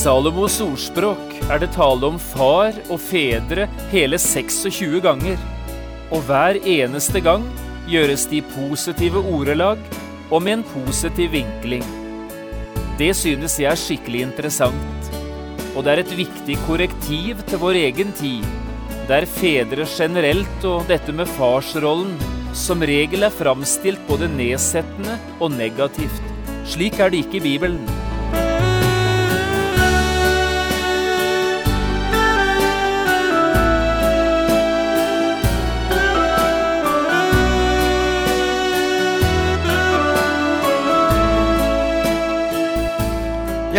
Salomos ordspråk er det tale om far og fedre hele 26 ganger. Og hver eneste gang gjøres de positive ordelag og med en positiv vinkling. Det synes jeg er skikkelig interessant. Og det er et viktig korrektiv til vår egen tid, der fedre generelt og dette med farsrollen som regel er framstilt både nedsettende og negativt. Slik er det ikke i Bibelen.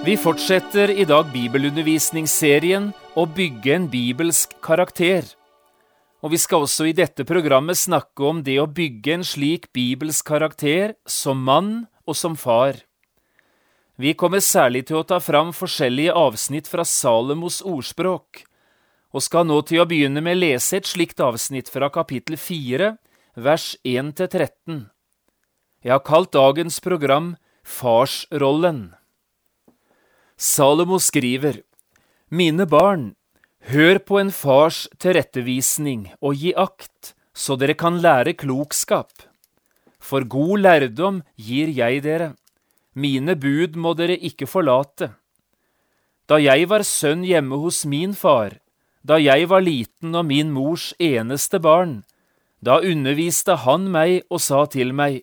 Vi fortsetter i dag bibelundervisningsserien Å bygge en bibelsk karakter. Og vi skal også i dette programmet snakke om det å bygge en slik bibelsk karakter som mann og som far. Vi kommer særlig til å ta fram forskjellige avsnitt fra Salomos ordspråk, og skal nå til å begynne med å lese et slikt avsnitt fra kapittel 4, vers 1-13. Jeg har kalt dagens program Farsrollen. Salomo skriver, Mine barn, hør på en fars tilrettevisning og gi akt, så dere kan lære klokskap. For god lærdom gir jeg dere, mine bud må dere ikke forlate. Da jeg var sønn hjemme hos min far, da jeg var liten og min mors eneste barn, da underviste han meg og sa til meg,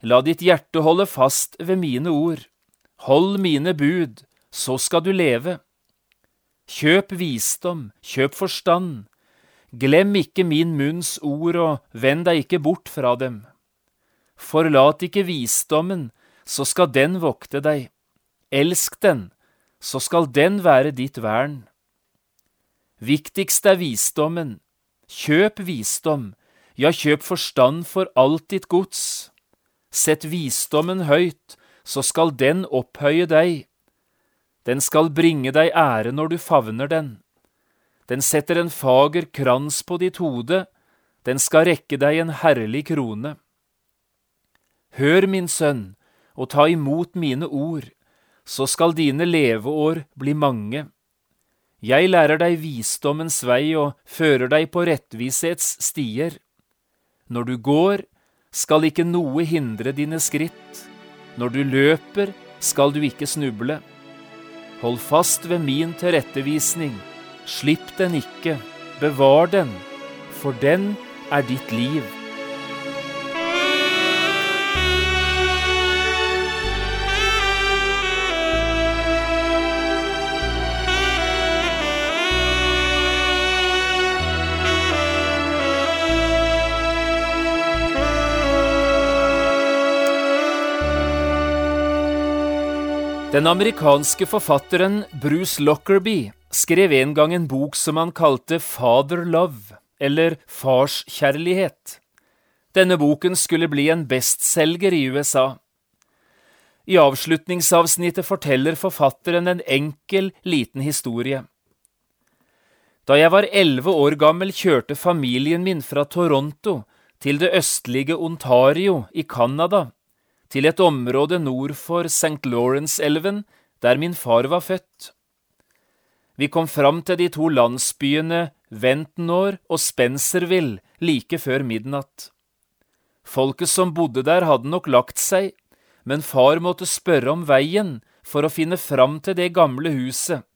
La ditt hjerte holde fast ved mine ord, hold mine bud, så skal du leve. Kjøp visdom, kjøp forstand. Glem ikke min munns ord, og vend deg ikke bort fra dem. Forlat ikke visdommen, så skal den vokte deg. Elsk den, så skal den være ditt vern. Viktigst er visdommen. Kjøp visdom, ja, kjøp forstand for alt ditt gods. Sett visdommen høyt, så skal den opphøye deg. Den skal bringe deg ære når du favner den. Den setter en fager krans på ditt hode, den skal rekke deg en herlig krone. Hør, min sønn, og ta imot mine ord, så skal dine leveår bli mange. Jeg lærer deg visdommens vei og fører deg på rettvishets stier. Når du går, skal ikke noe hindre dine skritt. Når du løper, skal du ikke snuble. Hold fast ved min tilrettevisning, slipp den ikke, bevar den, for den er ditt liv. Den amerikanske forfatteren Bruce Lockerby skrev en gang en bok som han kalte Father Love, eller Farskjærlighet. Denne boken skulle bli en bestselger i USA. I avslutningsavsnittet forteller forfatteren en enkel, liten historie. Da jeg var elleve år gammel, kjørte familien min fra Toronto til det østlige Ontario i Canada til et område nord for St. Lawrence-elven, der min far var født. Vi kom fram til de to landsbyene Ventnor og Spencerville like før midnatt. Folket som bodde der, hadde nok lagt seg, men far måtte spørre om veien for å finne fram til det gamle huset,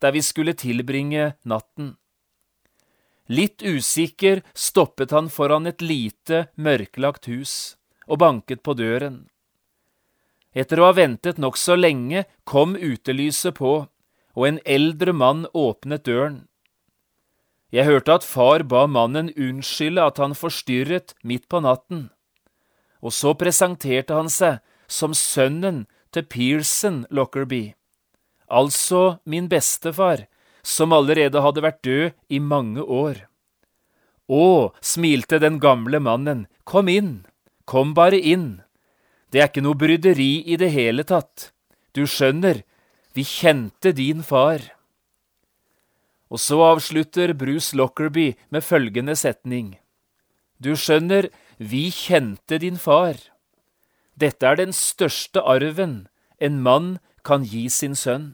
der vi skulle tilbringe natten. Litt usikker stoppet han foran et lite, mørklagt hus og banket på døren. Etter å ha ventet nokså lenge kom utelyset på, og en eldre mann åpnet døren. Jeg hørte at far ba mannen unnskylde at han forstyrret midt på natten, og så presenterte han seg som sønnen til Pearson Lockerbie, altså min bestefar, som allerede hadde vært død i mange år. Å, smilte den gamle mannen, kom inn, kom bare inn. Det er ikke noe bryderi i det hele tatt. Du skjønner, vi kjente din far. Og så avslutter Bruce Lockerby med følgende setning. Du skjønner, vi kjente din far. Dette er den største arven en mann kan gi sin sønn.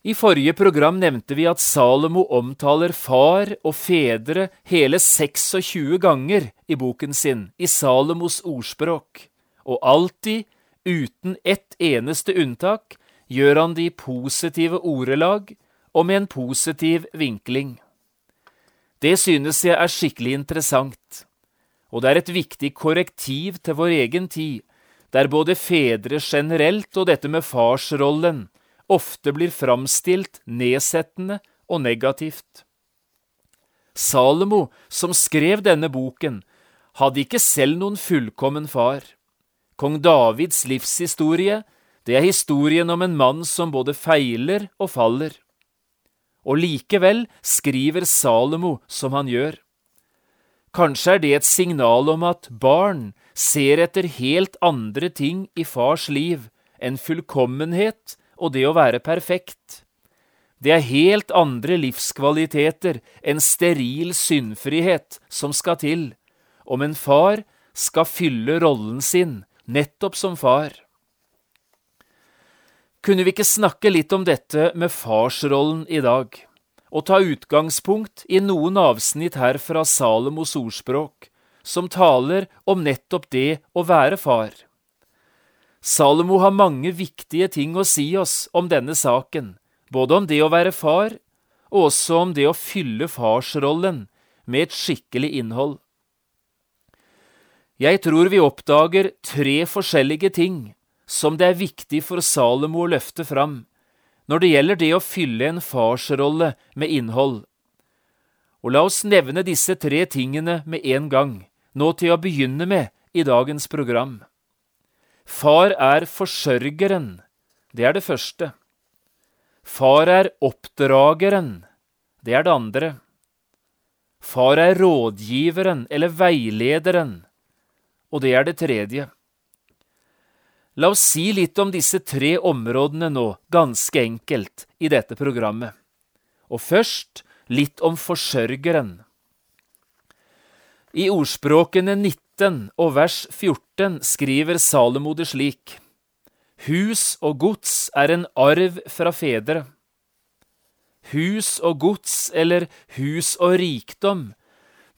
I forrige program nevnte vi at Salomo omtaler far og fedre hele 26 ganger i boken sin, i Salomos ordspråk, og alltid, uten ett eneste unntak, gjør han det i positive ordelag og med en positiv vinkling. Det synes jeg er skikkelig interessant, og det er et viktig korrektiv til vår egen tid, der både fedre generelt og dette med farsrollen ofte blir framstilt nedsettende og negativt. Salomo, som skrev denne boken, hadde ikke selv noen fullkommen far. Kong Davids livshistorie, det er historien om en mann som både feiler og faller. Og likevel skriver Salomo som han gjør. Kanskje er det et signal om at barn ser etter helt andre ting i fars liv enn fullkommenhet og det å være perfekt. Det er helt andre livskvaliteter enn steril syndfrihet som skal til om en far skal fylle rollen sin nettopp som far. Kunne vi ikke snakke litt om dette med farsrollen i dag, og ta utgangspunkt i noen avsnitt her fra Salomos ordspråk, som taler om nettopp det å være far? Salomo har mange viktige ting å si oss om denne saken, både om det å være far, og også om det å fylle farsrollen med et skikkelig innhold. Jeg tror vi oppdager tre forskjellige ting som det er viktig for Salomo å løfte fram når det gjelder det å fylle en farsrolle med innhold. Og la oss nevne disse tre tingene med en gang, nå til å begynne med i dagens program. Far er forsørgeren. Det er det første. Far er oppdrageren. Det er det andre. Far er rådgiveren eller veilederen. Og det er det tredje. La oss si litt om disse tre områdene nå, ganske enkelt, i dette programmet. Og først litt om forsørgeren. I ordspråkene 19 19 og vers 14 skriver Salomo det slik. Hus og gods er en arv fra fedre. Hus og gods, eller hus og rikdom,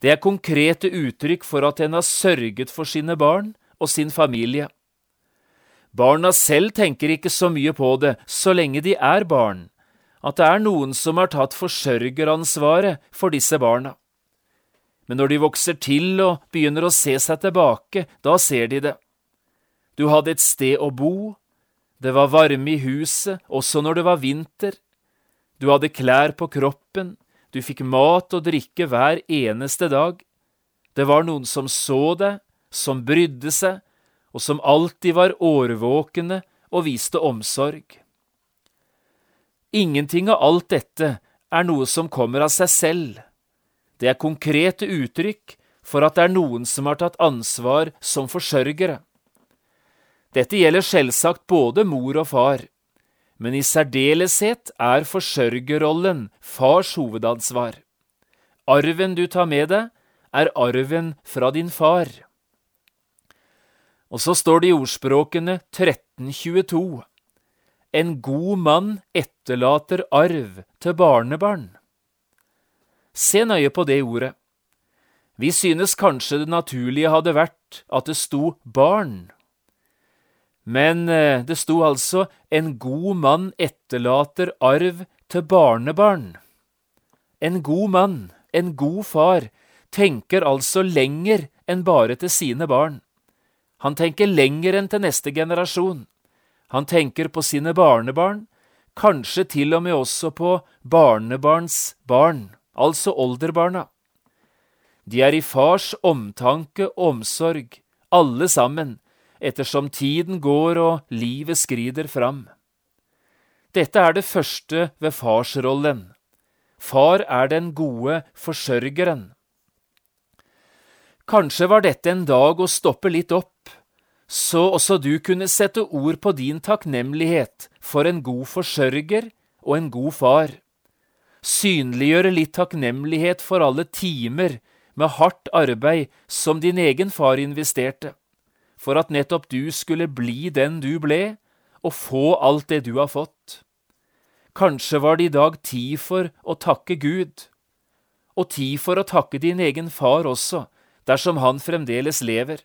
det er konkrete uttrykk for at en har sørget for sine barn og sin familie. Barna selv tenker ikke så mye på det så lenge de er barn, at det er noen som har tatt forsørgeransvaret for disse barna men når de vokser til og begynner å se seg tilbake, da ser de det. Du hadde et sted å bo, det var varme i huset, også når det var vinter, du hadde klær på kroppen, du fikk mat og drikke hver eneste dag, det var noen som så deg, som brydde seg, og som alltid var årvåkne og viste omsorg. Ingenting av alt dette er noe som kommer av seg selv. Det er konkrete uttrykk for at det er noen som har tatt ansvar som forsørgere. Dette gjelder selvsagt både mor og far, men i særdeleshet er forsørgerrollen fars hovedansvar. Arven du tar med deg, er arven fra din far. Og så står det i ordspråkene 1322 En god mann etterlater arv til barnebarn. Se nøye på det ordet. Vi synes kanskje det naturlige hadde vært at det sto barn. Men eh, det sto altså en god mann etterlater arv til barnebarn. En god mann, en god far, tenker altså lenger enn bare til sine barn. Han tenker lenger enn til neste generasjon. Han tenker på sine barnebarn, kanskje til og med også på barnebarns barn altså olderbarna. De er i fars omtanke og omsorg alle sammen, ettersom tiden går og livet skrider fram. Dette er det første ved farsrollen. Far er den gode forsørgeren. Kanskje var dette en dag å stoppe litt opp, så også du kunne sette ord på din takknemlighet for en god forsørger og en god far. Synliggjøre litt takknemlighet for alle timer med hardt arbeid som din egen far investerte, for at nettopp du skulle bli den du ble, og få alt det du har fått. Kanskje var det i dag tid for å takke Gud, og tid for å takke din egen far også, dersom han fremdeles lever,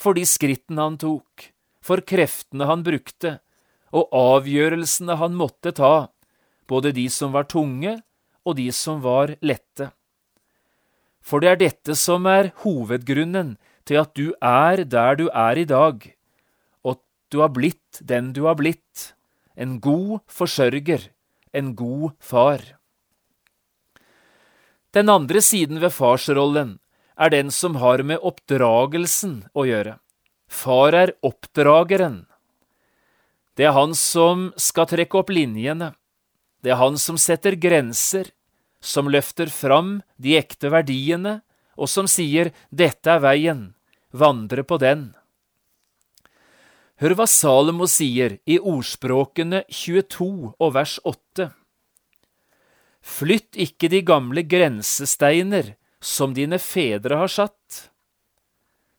for de skrittene han tok, for kreftene han brukte, og avgjørelsene han måtte ta, både de som var tunge og de som var lette. For det er dette som er hovedgrunnen til at du er der du er i dag, og at du har blitt den du har blitt, en god forsørger, en god far. Den andre siden ved farsrollen er den som har med oppdragelsen å gjøre. Far er oppdrageren. Det er han som skal trekke opp linjene. Det er han som setter grenser, som løfter fram de ekte verdiene, og som sier 'dette er veien, vandre på den'. Hør hva Salomo sier i Ordspråkene 22 og vers 8. Flytt ikke de gamle grensesteiner som dine fedre har satt.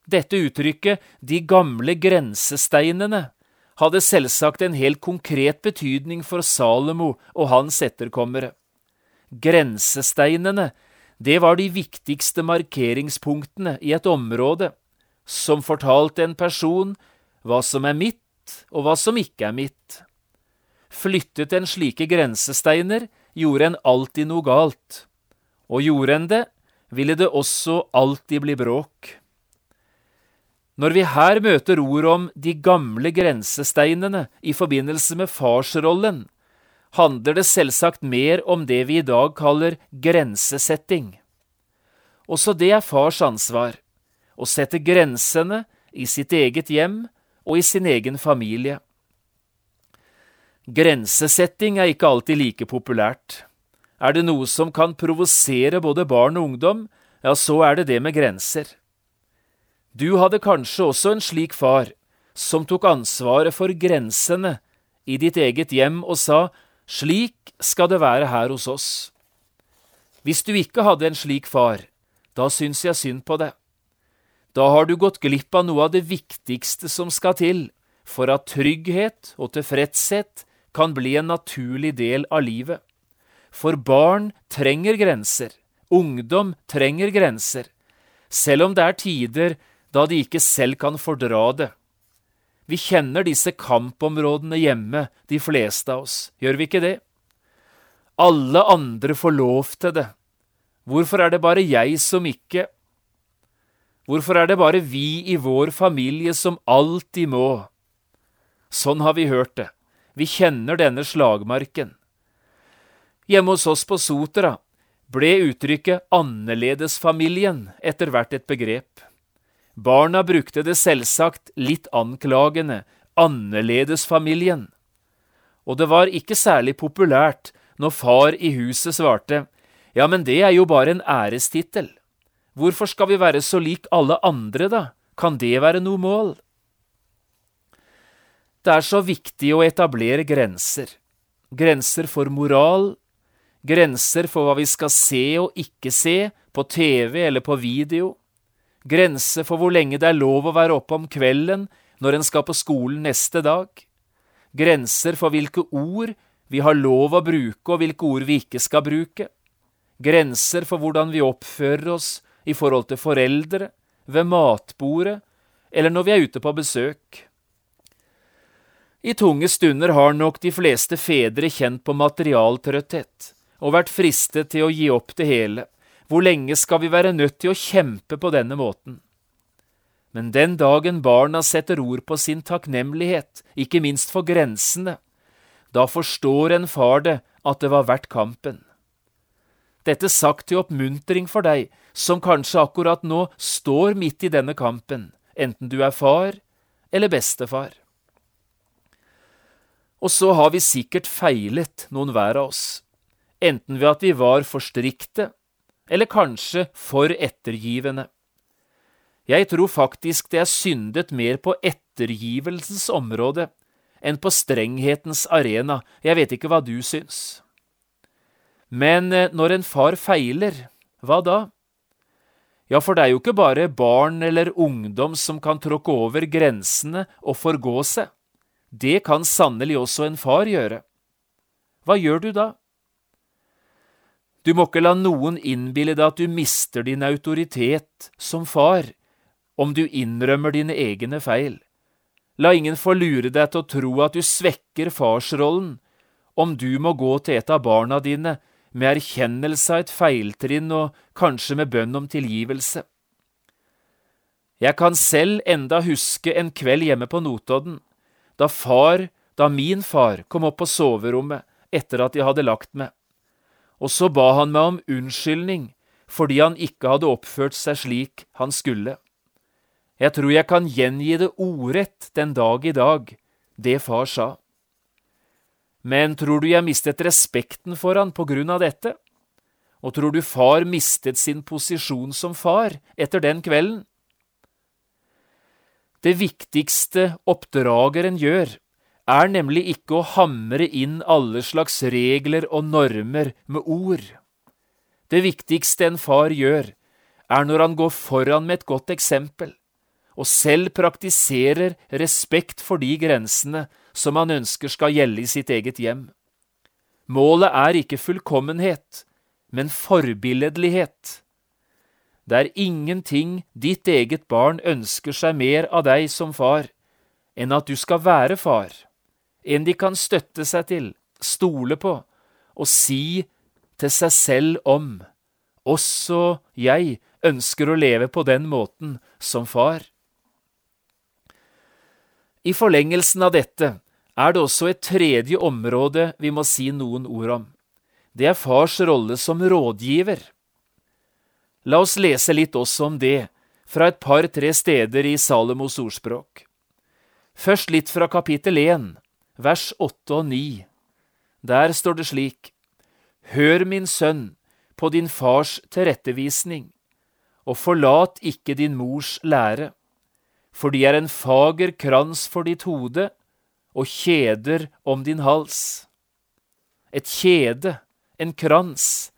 Dette uttrykket, de gamle grensesteinene, hadde selvsagt en helt konkret betydning for Salomo og hans etterkommere. Grensesteinene, det var de viktigste markeringspunktene i et område, som fortalte en person hva som er mitt og hva som ikke er mitt. Flyttet en slike grensesteiner, gjorde en alltid noe galt, og gjorde en det, ville det også alltid bli bråk. Når vi her møter ord om de gamle grensesteinene i forbindelse med farsrollen, handler det selvsagt mer om det vi i dag kaller grensesetting. Også det er fars ansvar, å sette grensene i sitt eget hjem og i sin egen familie. Grensesetting er ikke alltid like populært. Er det noe som kan provosere både barn og ungdom, ja, så er det det med grenser. Du hadde kanskje også en slik far, som tok ansvaret for grensene i ditt eget hjem og sa slik skal det være her hos oss. Hvis du ikke hadde en slik far, da syns jeg synd på deg. Da har du gått glipp av noe av det viktigste som skal til for at trygghet og tilfredshet kan bli en naturlig del av livet. For barn trenger grenser, ungdom trenger grenser, selv om det er tider da de ikke selv kan fordra det. Vi kjenner disse kampområdene hjemme, de fleste av oss, gjør vi ikke det? Alle andre får lov til det. Hvorfor er det bare jeg som ikke? Hvorfor er det bare vi i vår familie som alltid må? Sånn har vi hørt det. Vi kjenner denne slagmarken. Hjemme hos oss på Sotra ble uttrykket annerledesfamilien etter hvert et begrep. Barna brukte det selvsagt litt anklagende, annerledesfamilien. Og det var ikke særlig populært når far i huset svarte, ja, men det er jo bare en ærestittel. Hvorfor skal vi være så lik alle andre, da? Kan det være noe mål? Det er så viktig å etablere grenser. Grenser for moral, grenser for hva vi skal se og ikke se på TV eller på video, grenser for hvor lenge det er lov å være oppe om kvelden når en skal på skolen neste dag, grenser for hvilke ord vi har lov å bruke og hvilke ord vi ikke skal bruke, grenser for hvordan vi oppfører oss i forhold til foreldre, ved matbordet eller når vi er ute på besøk. I tunge stunder har nok de fleste fedre kjent på materialtrøtthet og vært fristet til å gi opp det hele. Hvor lenge skal vi være nødt til å kjempe på denne måten? Men den dagen barna setter ord på sin takknemlighet, ikke minst for grensene, da forstår en far det at det var verdt kampen. Dette sagt til oppmuntring for deg som kanskje akkurat nå står midt i denne kampen, enten du er far eller bestefar. Og så har vi sikkert feilet noen hver av oss, enten ved at vi var for strikte, eller kanskje for ettergivende. Jeg tror faktisk det er syndet mer på ettergivelsens område enn på strenghetens arena, jeg vet ikke hva du syns. Men eh, når en far feiler, hva da? Ja, for det er jo ikke bare barn eller ungdom som kan tråkke over grensene og forgå seg. Det kan sannelig også en far gjøre. Hva gjør du da? Du må ikke la noen innbille deg at du mister din autoritet som far om du innrømmer dine egne feil. La ingen få lure deg til å tro at du svekker farsrollen om du må gå til et av barna dine med erkjennelse av et feiltrinn og kanskje med bønn om tilgivelse. Jeg kan selv enda huske en kveld hjemme på Notodden, da far, da min far, kom opp på soverommet etter at jeg hadde lagt meg, og så ba han meg om unnskyldning fordi han ikke hadde oppført seg slik han skulle. Jeg tror jeg kan gjengi det ordrett den dag i dag, det far sa. Men tror du jeg mistet respekten for han på grunn av dette? Og tror du far mistet sin posisjon som far etter den kvelden? Det viktigste oppdrageren gjør, er nemlig ikke å hamre inn alle slags regler og normer med ord. Det viktigste en far gjør, er når han går foran med et godt eksempel og selv praktiserer respekt for de grensene som han ønsker skal gjelde i sitt eget hjem. Målet er ikke fullkommenhet, men forbilledlighet. Det er ingenting ditt eget barn ønsker seg mer av deg som far, enn at du skal være far, en de kan støtte seg til, stole på og si til seg selv om. Også jeg ønsker å leve på den måten som far. I forlengelsen av dette er det også et tredje område vi må si noen ord om. Det er fars rolle som rådgiver. La oss lese litt også om det fra et par-tre steder i Salomos ordspråk. Først litt fra kapittel 1, vers 8 og 9. Der står det slik:" Hør, min sønn, på din fars tilrettevisning, og forlat ikke din mors lære for de er en fager krans for ditt hode og kjeder om din hals. Et kjede, en krans,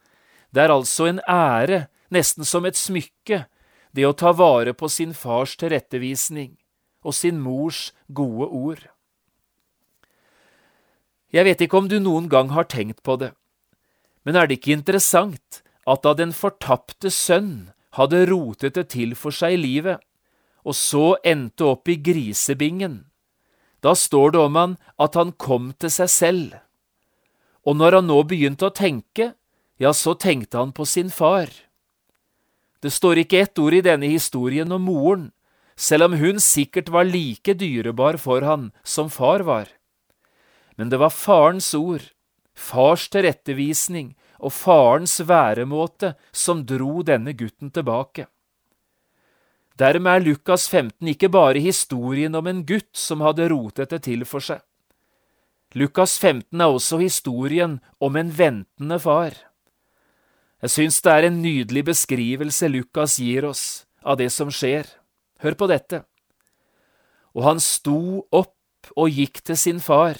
det er altså en ære, nesten som et smykke, det å ta vare på sin fars tilrettevisning og sin mors gode ord. Jeg vet ikke om du noen gang har tenkt på det, men er det ikke interessant at da den fortapte sønn hadde rotet det til for seg i livet, og så endte opp i grisebingen. Da står det om han at han kom til seg selv. Og når han nå begynte å tenke, ja, så tenkte han på sin far. Det står ikke ett ord i denne historien om moren, selv om hun sikkert var like dyrebar for han som far var. Men det var farens ord, fars tilrettevisning og farens væremåte som dro denne gutten tilbake. Dermed er Lukas 15 ikke bare historien om en gutt som hadde rotet det til for seg. Lukas 15 er også historien om en ventende far. Jeg syns det er en nydelig beskrivelse Lukas gir oss av det som skjer. Hør på dette. Og han sto opp og gikk til sin far.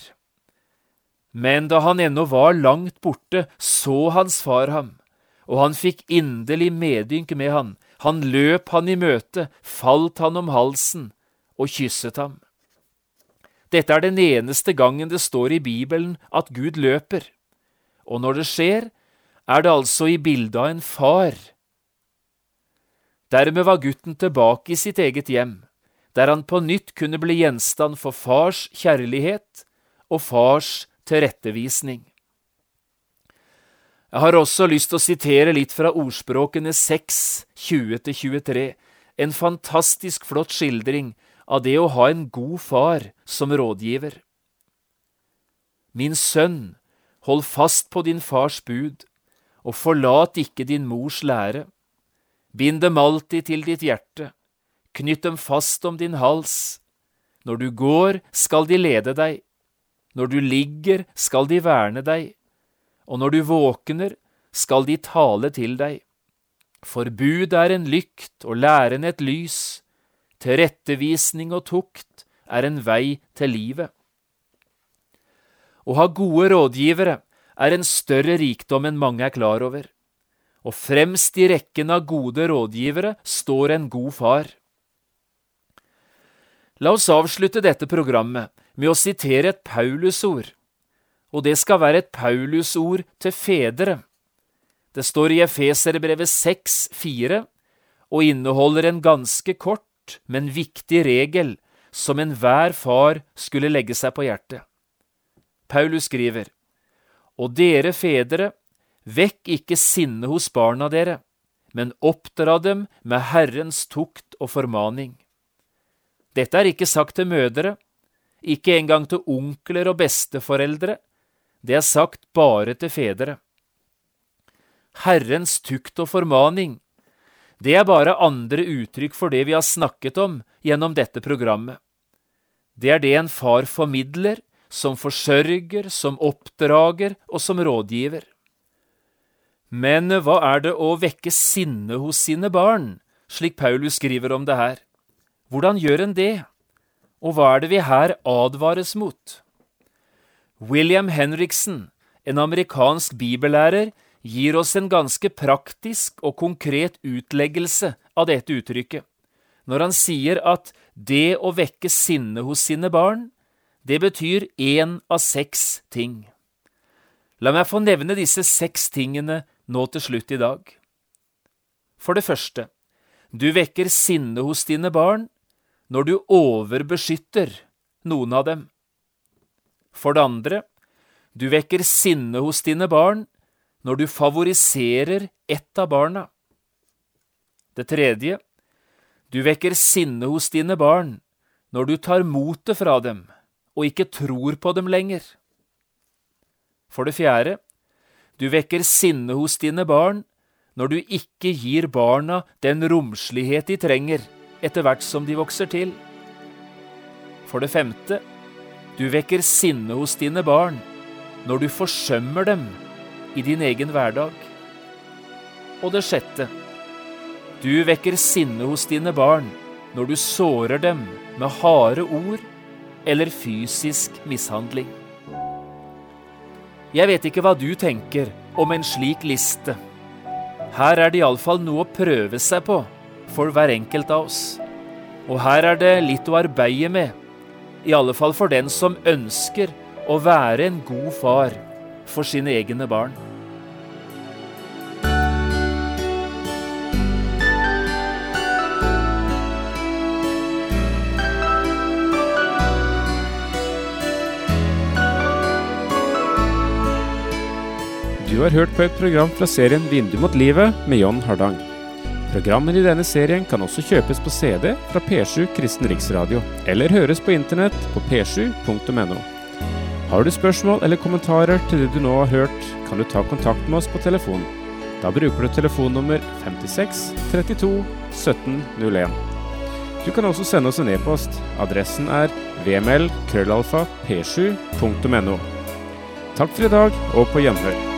Men da han ennå var langt borte, så hans far ham, og han fikk inderlig medynk med han, han løp han i møte, falt han om halsen og kysset ham. Dette er den eneste gangen det står i Bibelen at Gud løper, og når det skjer, er det altså i bildet av en far. Dermed var gutten tilbake i sitt eget hjem, der han på nytt kunne bli gjenstand for fars kjærlighet og fars tilrettevisning. Jeg har også lyst til å sitere litt fra ordspråkene 6, 20–23, en fantastisk flott skildring av det å ha en god far som rådgiver. Min sønn, hold fast på din fars bud, og forlat ikke din mors lære. Bind dem alltid til ditt hjerte, knytt dem fast om din hals. Når du går, skal de lede deg. Når du ligger, skal de verne deg. Og når du våkner, skal de tale til deg. For bud er en lykt og læren et lys. Tilrettevisning og tukt er en vei til livet. Å ha gode rådgivere er en større rikdom enn mange er klar over, og fremst i rekken av gode rådgivere står en god far. La oss avslutte dette programmet med å sitere et Paulusord, og det skal være et Paulusord til fedre. Det står i Efeserbrevet 6,4 og inneholder en ganske kort, men viktig regel som enhver far skulle legge seg på hjertet. Paulus skriver, Og dere fedre, vekk ikke sinne hos barna dere, men oppdra dem med Herrens tukt og formaning. Dette er ikke sagt til mødre, ikke engang til onkler og besteforeldre, det er sagt bare til fedre. Herrens tukt og formaning, det er bare andre uttrykk for det vi har snakket om gjennom dette programmet. Det er det en far formidler, som forsørger, som oppdrager og som rådgiver. Men hva er det å vekke sinne hos sine barn, slik Paulus skriver om det her? Hvordan gjør en det, og hva er det vi her advares mot? William Henriksen, en amerikansk bibellærer, gir oss en ganske praktisk og konkret utleggelse av dette uttrykket, når han sier at det å vekke sinne hos sine barn, det betyr én av seks ting. La meg få nevne disse seks tingene nå til slutt i dag. For det første, du vekker sinne hos dine barn når du overbeskytter noen av dem. For det andre, du vekker sinne hos dine barn når du favoriserer ett av barna. Det tredje, du vekker sinne hos dine barn når du tar motet fra dem og ikke tror på dem lenger. For det fjerde, du vekker sinne hos dine barn når du ikke gir barna den romslighet de trenger etter hvert som de vokser til. For det femte, du vekker sinne hos dine barn når du forsømmer dem i din egen hverdag. Og det sjette, du vekker sinne hos dine barn når du sårer dem med harde ord eller fysisk mishandling. Jeg vet ikke hva du tenker om en slik liste. Her er det iallfall noe å prøve seg på for hver enkelt av oss. Og her er det litt å arbeide med, i alle fall for den som ønsker å være en god far for sine egne barn. Du har hørt på et program fra serien Vindu mot livet med John Hardang. Programmene i denne serien kan også kjøpes på CD fra P7 Kristen Riksradio, eller høres på internett på p7.no. Har du spørsmål eller kommentarer til det du nå har hørt, kan du ta kontakt med oss på telefon. Da bruker du telefonnummer 56 32 17 01. Du kan også sende oss en e-post. Adressen er vml.krøllalfa.p7.no. Takk for i dag, og på gjenhør.